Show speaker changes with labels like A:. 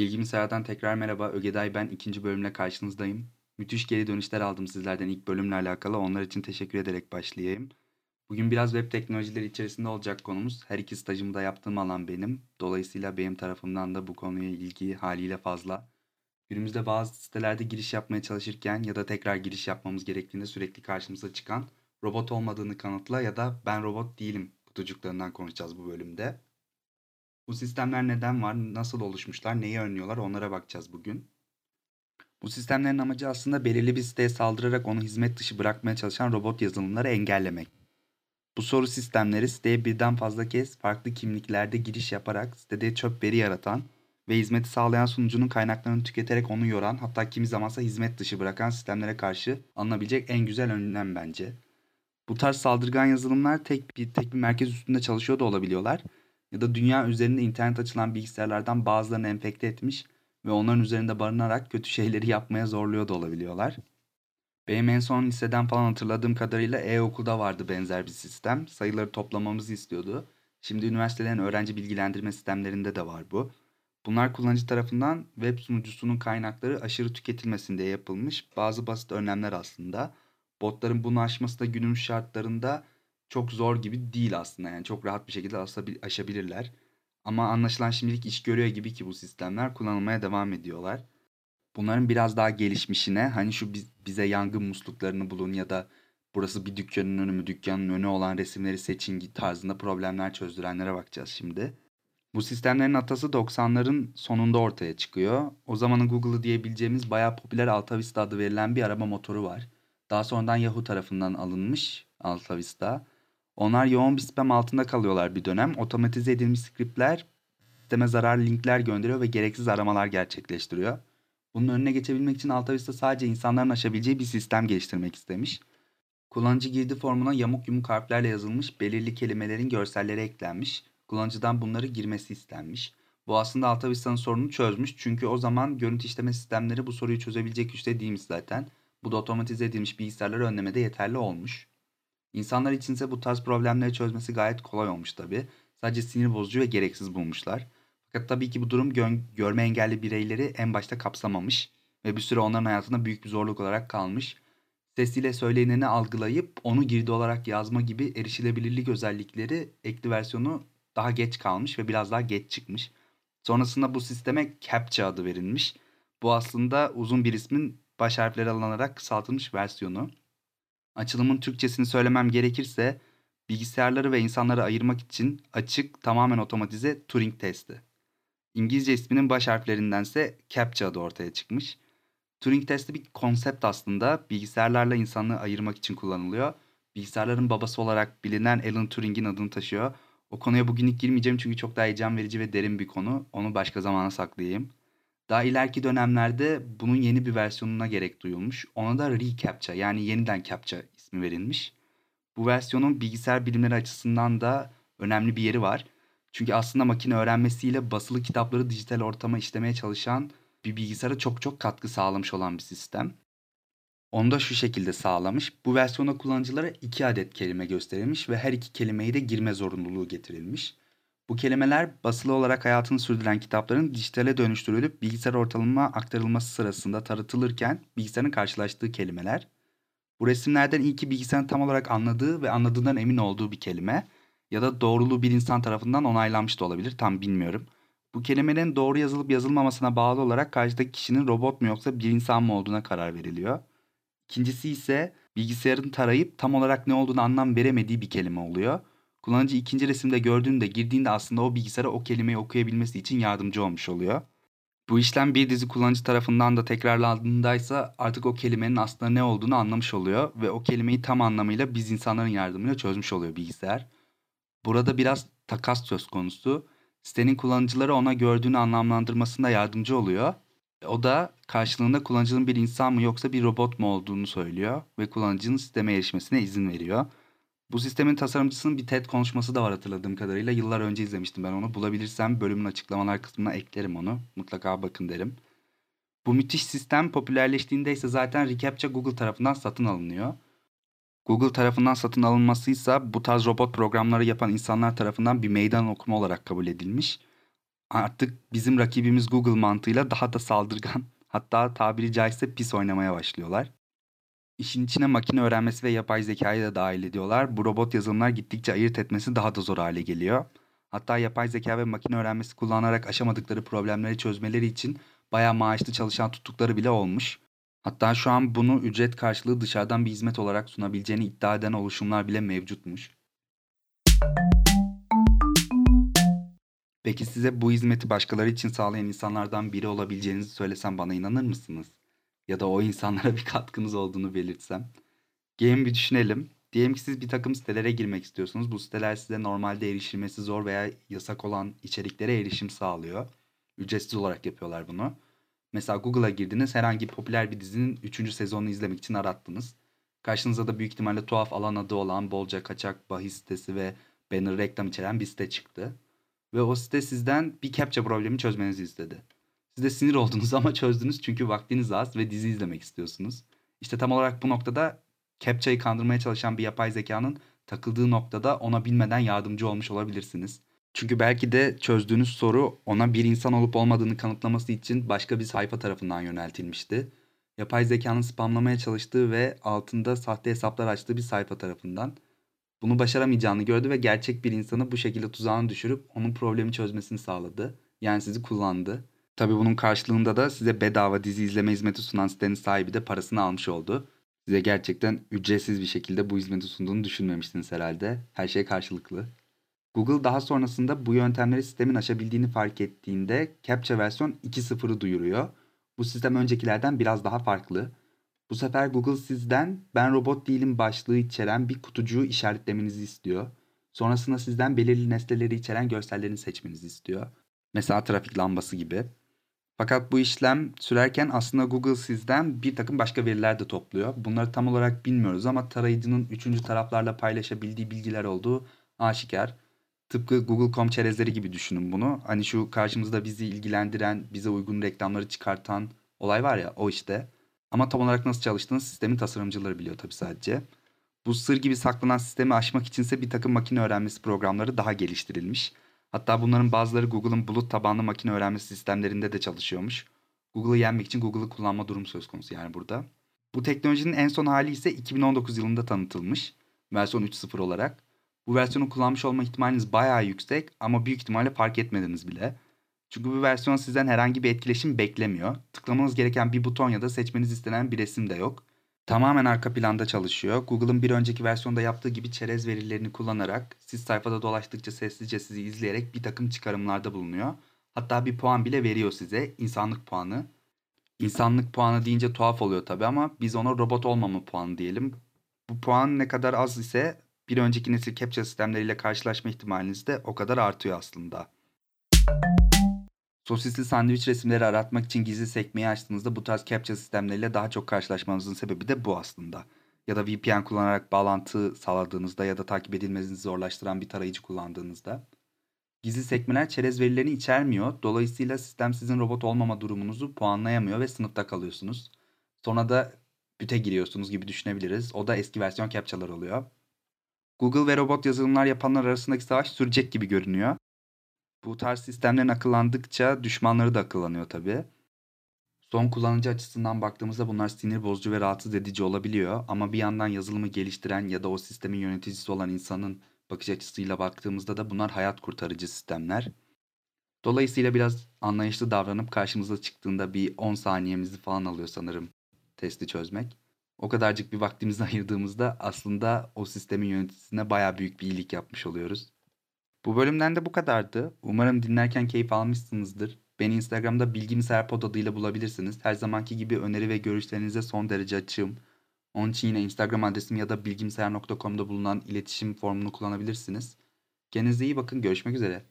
A: Bilgisayardan tekrar merhaba. Ögeday ben ikinci bölümle karşınızdayım. Müthiş geri dönüşler aldım sizlerden ilk bölümle alakalı. Onlar için teşekkür ederek başlayayım. Bugün biraz web teknolojileri içerisinde olacak konumuz. Her iki stajımı da yaptığım alan benim. Dolayısıyla benim tarafımdan da bu konuya ilgi haliyle fazla. Günümüzde bazı sitelerde giriş yapmaya çalışırken ya da tekrar giriş yapmamız gerektiğinde sürekli karşımıza çıkan robot olmadığını kanıtla ya da ben robot değilim kutucuklarından konuşacağız bu bölümde. Bu sistemler neden var, nasıl oluşmuşlar, neyi önlüyorlar onlara bakacağız bugün. Bu sistemlerin amacı aslında belirli bir siteye saldırarak onu hizmet dışı bırakmaya çalışan robot yazılımları engellemek. Bu soru sistemleri siteye birden fazla kez farklı kimliklerde giriş yaparak sitede çöp veri yaratan ve hizmeti sağlayan sunucunun kaynaklarını tüketerek onu yoran hatta kimi zamansa hizmet dışı bırakan sistemlere karşı alınabilecek en güzel önlem bence. Bu tarz saldırgan yazılımlar tek bir tek bir merkez üstünde çalışıyor da olabiliyorlar ya da dünya üzerinde internet açılan bilgisayarlardan bazılarını enfekte etmiş ve onların üzerinde barınarak kötü şeyleri yapmaya zorluyor da olabiliyorlar. Benim en son liseden falan hatırladığım kadarıyla e-okulda vardı benzer bir sistem. Sayıları toplamamızı istiyordu. Şimdi üniversitelerin öğrenci bilgilendirme sistemlerinde de var bu. Bunlar kullanıcı tarafından web sunucusunun kaynakları aşırı tüketilmesin diye yapılmış bazı basit önlemler aslında. Botların bunu aşması da günümüz şartlarında çok zor gibi değil aslında. Yani çok rahat bir şekilde aşabilirler. Ama anlaşılan şimdilik iş görüyor gibi ki bu sistemler kullanılmaya devam ediyorlar. Bunların biraz daha gelişmişine hani şu bize yangın musluklarını bulun ya da burası bir dükkanın önü mü dükkanın önü olan resimleri seçin tarzında problemler çözdürenlere bakacağız şimdi. Bu sistemlerin atası 90'ların sonunda ortaya çıkıyor. O zamanın Google'ı diyebileceğimiz bayağı popüler AltaVista adı verilen bir arama motoru var. Daha sonradan Yahoo tarafından alınmış AltaVista. Onlar yoğun bir spam altında kalıyorlar bir dönem. Otomatize edilmiş scriptler sisteme zararlı linkler gönderiyor ve gereksiz aramalar gerçekleştiriyor. Bunun önüne geçebilmek için AltaVista sadece insanların aşabileceği bir sistem geliştirmek istemiş. Kullanıcı girdi formuna yamuk yumuk harflerle yazılmış belirli kelimelerin görselleri eklenmiş. Kullanıcıdan bunları girmesi istenmiş. Bu aslında AltaVista'nın sorununu çözmüş. Çünkü o zaman görüntü işleme sistemleri bu soruyu çözebilecek güçte değilmiş zaten. Bu da otomatize edilmiş bilgisayarları önlemede yeterli olmuş. İnsanlar içinse bu tarz problemleri çözmesi gayet kolay olmuş tabi. Sadece sinir bozucu ve gereksiz bulmuşlar. Fakat tabii ki bu durum gö- görme engelli bireyleri en başta kapsamamış ve bir süre onların hayatında büyük bir zorluk olarak kalmış. Sesiyle söyleneni algılayıp onu girdi olarak yazma gibi erişilebilirlik özellikleri ekli versiyonu daha geç kalmış ve biraz daha geç çıkmış. Sonrasında bu sisteme CAPTCHA adı verilmiş. Bu aslında uzun bir ismin baş harfleri alınarak kısaltılmış versiyonu. Açılımın Türkçesini söylemem gerekirse bilgisayarları ve insanları ayırmak için açık, tamamen otomatize Turing testi. İngilizce isminin baş harflerindense CAPTCHA adı ortaya çıkmış. Turing testi bir konsept aslında. Bilgisayarlarla insanlığı ayırmak için kullanılıyor. Bilgisayarların babası olarak bilinen Alan Turing'in adını taşıyor. O konuya bugün ilk girmeyeceğim çünkü çok daha heyecan verici ve derin bir konu. Onu başka zamana saklayayım. Daha ileriki dönemlerde bunun yeni bir versiyonuna gerek duyulmuş. Ona da reCAPTCHA yani yeniden CAPTCHA ismi verilmiş. Bu versiyonun bilgisayar bilimleri açısından da önemli bir yeri var. Çünkü aslında makine öğrenmesiyle basılı kitapları dijital ortama işlemeye çalışan bir bilgisayara çok çok katkı sağlamış olan bir sistem. Onu da şu şekilde sağlamış. Bu versiyonda kullanıcılara iki adet kelime gösterilmiş ve her iki kelimeyi de girme zorunluluğu getirilmiş. Bu kelimeler basılı olarak hayatını sürdüren kitapların dijitale dönüştürülüp bilgisayar ortalama aktarılması sırasında taratılırken bilgisayarın karşılaştığı kelimeler. Bu resimlerden ilki bilgisayarın tam olarak anladığı ve anladığından emin olduğu bir kelime ya da doğruluğu bir insan tarafından onaylanmış da olabilir tam bilmiyorum. Bu kelimenin doğru yazılıp yazılmamasına bağlı olarak karşıdaki kişinin robot mu yoksa bir insan mı olduğuna karar veriliyor. İkincisi ise bilgisayarın tarayıp tam olarak ne olduğunu anlam veremediği bir kelime oluyor. Kullanıcı ikinci resimde gördüğünde girdiğinde aslında o bilgisayara o kelimeyi okuyabilmesi için yardımcı olmuş oluyor. Bu işlem bir dizi kullanıcı tarafından da tekrarlandığındaysa artık o kelimenin aslında ne olduğunu anlamış oluyor ve o kelimeyi tam anlamıyla biz insanların yardımıyla çözmüş oluyor bilgisayar. Burada biraz takas söz konusu. Sitenin kullanıcıları ona gördüğünü anlamlandırmasında yardımcı oluyor. O da karşılığında kullanıcının bir insan mı yoksa bir robot mu olduğunu söylüyor ve kullanıcının sisteme erişmesine izin veriyor. Bu sistemin tasarımcısının bir TED konuşması da var hatırladığım kadarıyla. Yıllar önce izlemiştim ben onu. Bulabilirsem bölümün açıklamalar kısmına eklerim onu. Mutlaka bakın derim. Bu müthiş sistem popülerleştiğinde ise zaten reCAPTCHA Google tarafından satın alınıyor. Google tarafından satın alınmasıysa bu tarz robot programları yapan insanlar tarafından bir meydan okuma olarak kabul edilmiş. artık bizim rakibimiz Google mantığıyla daha da saldırgan hatta tabiri caizse pis oynamaya başlıyorlar. İşin içine makine öğrenmesi ve yapay zekayı da dahil ediyorlar. Bu robot yazılımlar gittikçe ayırt etmesi daha da zor hale geliyor. Hatta yapay zeka ve makine öğrenmesi kullanarak aşamadıkları problemleri çözmeleri için bayağı maaşlı çalışan tuttukları bile olmuş. Hatta şu an bunu ücret karşılığı dışarıdan bir hizmet olarak sunabileceğini iddia eden oluşumlar bile mevcutmuş. Peki size bu hizmeti başkaları için sağlayan insanlardan biri olabileceğinizi söylesem bana inanır mısınız? Ya da o insanlara bir katkınız olduğunu belirtsem. Gelin bir düşünelim. Diyelim ki siz bir takım sitelere girmek istiyorsunuz. Bu siteler size normalde erişilmesi zor veya yasak olan içeriklere erişim sağlıyor. Ücretsiz olarak yapıyorlar bunu. Mesela Google'a girdiniz herhangi popüler bir dizinin 3. sezonunu izlemek için arattınız. Karşınıza da büyük ihtimalle tuhaf alan adı olan bolca kaçak bahis sitesi ve banner reklam içeren bir site çıktı. Ve o site sizden bir captcha problemi çözmenizi istedi. Siz de sinir oldunuz ama çözdünüz çünkü vaktiniz az ve dizi izlemek istiyorsunuz. İşte tam olarak bu noktada captcha'yı kandırmaya çalışan bir yapay zekanın takıldığı noktada ona bilmeden yardımcı olmuş olabilirsiniz. Çünkü belki de çözdüğünüz soru ona bir insan olup olmadığını kanıtlaması için başka bir sayfa tarafından yöneltilmişti. Yapay zekanın spamlamaya çalıştığı ve altında sahte hesaplar açtığı bir sayfa tarafından. Bunu başaramayacağını gördü ve gerçek bir insanı bu şekilde tuzağına düşürüp onun problemi çözmesini sağladı. Yani sizi kullandı. Tabi bunun karşılığında da size bedava dizi izleme hizmeti sunan sitenin sahibi de parasını almış oldu. Size gerçekten ücretsiz bir şekilde bu hizmeti sunduğunu düşünmemiştiniz herhalde. Her şey karşılıklı. Google daha sonrasında bu yöntemleri sistemin aşabildiğini fark ettiğinde Captcha versiyon 2.0'ı duyuruyor. Bu sistem öncekilerden biraz daha farklı. Bu sefer Google sizden ben robot değilim başlığı içeren bir kutucuğu işaretlemenizi istiyor. Sonrasında sizden belirli nesneleri içeren görsellerini seçmenizi istiyor. Mesela trafik lambası gibi. Fakat bu işlem sürerken aslında Google sizden bir takım başka veriler de topluyor. Bunları tam olarak bilmiyoruz ama tarayıcının üçüncü taraflarla paylaşabildiği bilgiler olduğu aşikar. Tıpkı Google.com çerezleri gibi düşünün bunu. Hani şu karşımızda bizi ilgilendiren, bize uygun reklamları çıkartan olay var ya o işte. Ama tam olarak nasıl çalıştığını sistemin tasarımcıları biliyor tabii sadece. Bu sır gibi saklanan sistemi aşmak içinse bir takım makine öğrenmesi programları daha geliştirilmiş. Hatta bunların bazıları Google'ın bulut tabanlı makine öğrenmesi sistemlerinde de çalışıyormuş. Google'ı yenmek için Google'ı kullanma durum söz konusu yani burada. Bu teknolojinin en son hali ise 2019 yılında tanıtılmış. Versiyon 3.0 olarak. Bu versiyonu kullanmış olma ihtimaliniz bayağı yüksek ama büyük ihtimalle fark etmediniz bile. Çünkü bu versiyon sizden herhangi bir etkileşim beklemiyor. Tıklamanız gereken bir buton ya da seçmeniz istenen bir resim de yok. Tamamen arka planda çalışıyor. Google'ın bir önceki versiyonda yaptığı gibi çerez verilerini kullanarak siz sayfada dolaştıkça sessizce sizi izleyerek bir takım çıkarımlarda bulunuyor. Hatta bir puan bile veriyor size. insanlık puanı. İnsanlık puanı deyince tuhaf oluyor tabi ama biz ona robot olmama puanı diyelim. Bu puan ne kadar az ise bir önceki nesil captcha sistemleriyle karşılaşma ihtimaliniz de o kadar artıyor aslında. Sosisli sandviç resimleri aratmak için gizli sekmeyi açtığınızda bu tarz captcha sistemleriyle daha çok karşılaşmanızın sebebi de bu aslında. Ya da VPN kullanarak bağlantı sağladığınızda ya da takip edilmenizi zorlaştıran bir tarayıcı kullandığınızda. Gizli sekmeler çerez verilerini içermiyor. Dolayısıyla sistem sizin robot olmama durumunuzu puanlayamıyor ve sınıfta kalıyorsunuz. Sonra da büte giriyorsunuz gibi düşünebiliriz. O da eski versiyon captchalar oluyor. Google ve robot yazılımlar yapanlar arasındaki savaş sürecek gibi görünüyor. Bu tarz sistemlerin akıllandıkça düşmanları da akıllanıyor tabii. Son kullanıcı açısından baktığımızda bunlar sinir bozucu ve rahatsız edici olabiliyor. Ama bir yandan yazılımı geliştiren ya da o sistemin yöneticisi olan insanın bakış açısıyla baktığımızda da bunlar hayat kurtarıcı sistemler. Dolayısıyla biraz anlayışlı davranıp karşımıza çıktığında bir 10 saniyemizi falan alıyor sanırım testi çözmek. O kadarcık bir vaktimizi ayırdığımızda aslında o sistemin yöneticisine baya büyük bir iyilik yapmış oluyoruz. Bu bölümden de bu kadardı. Umarım dinlerken keyif almışsınızdır. Beni Instagram'da Bilgimser adıyla bulabilirsiniz. Her zamanki gibi öneri ve görüşlerinize son derece açığım. Onun için yine Instagram adresim ya da bilgimser.com'da bulunan iletişim formunu kullanabilirsiniz. Kendinize iyi bakın. Görüşmek üzere.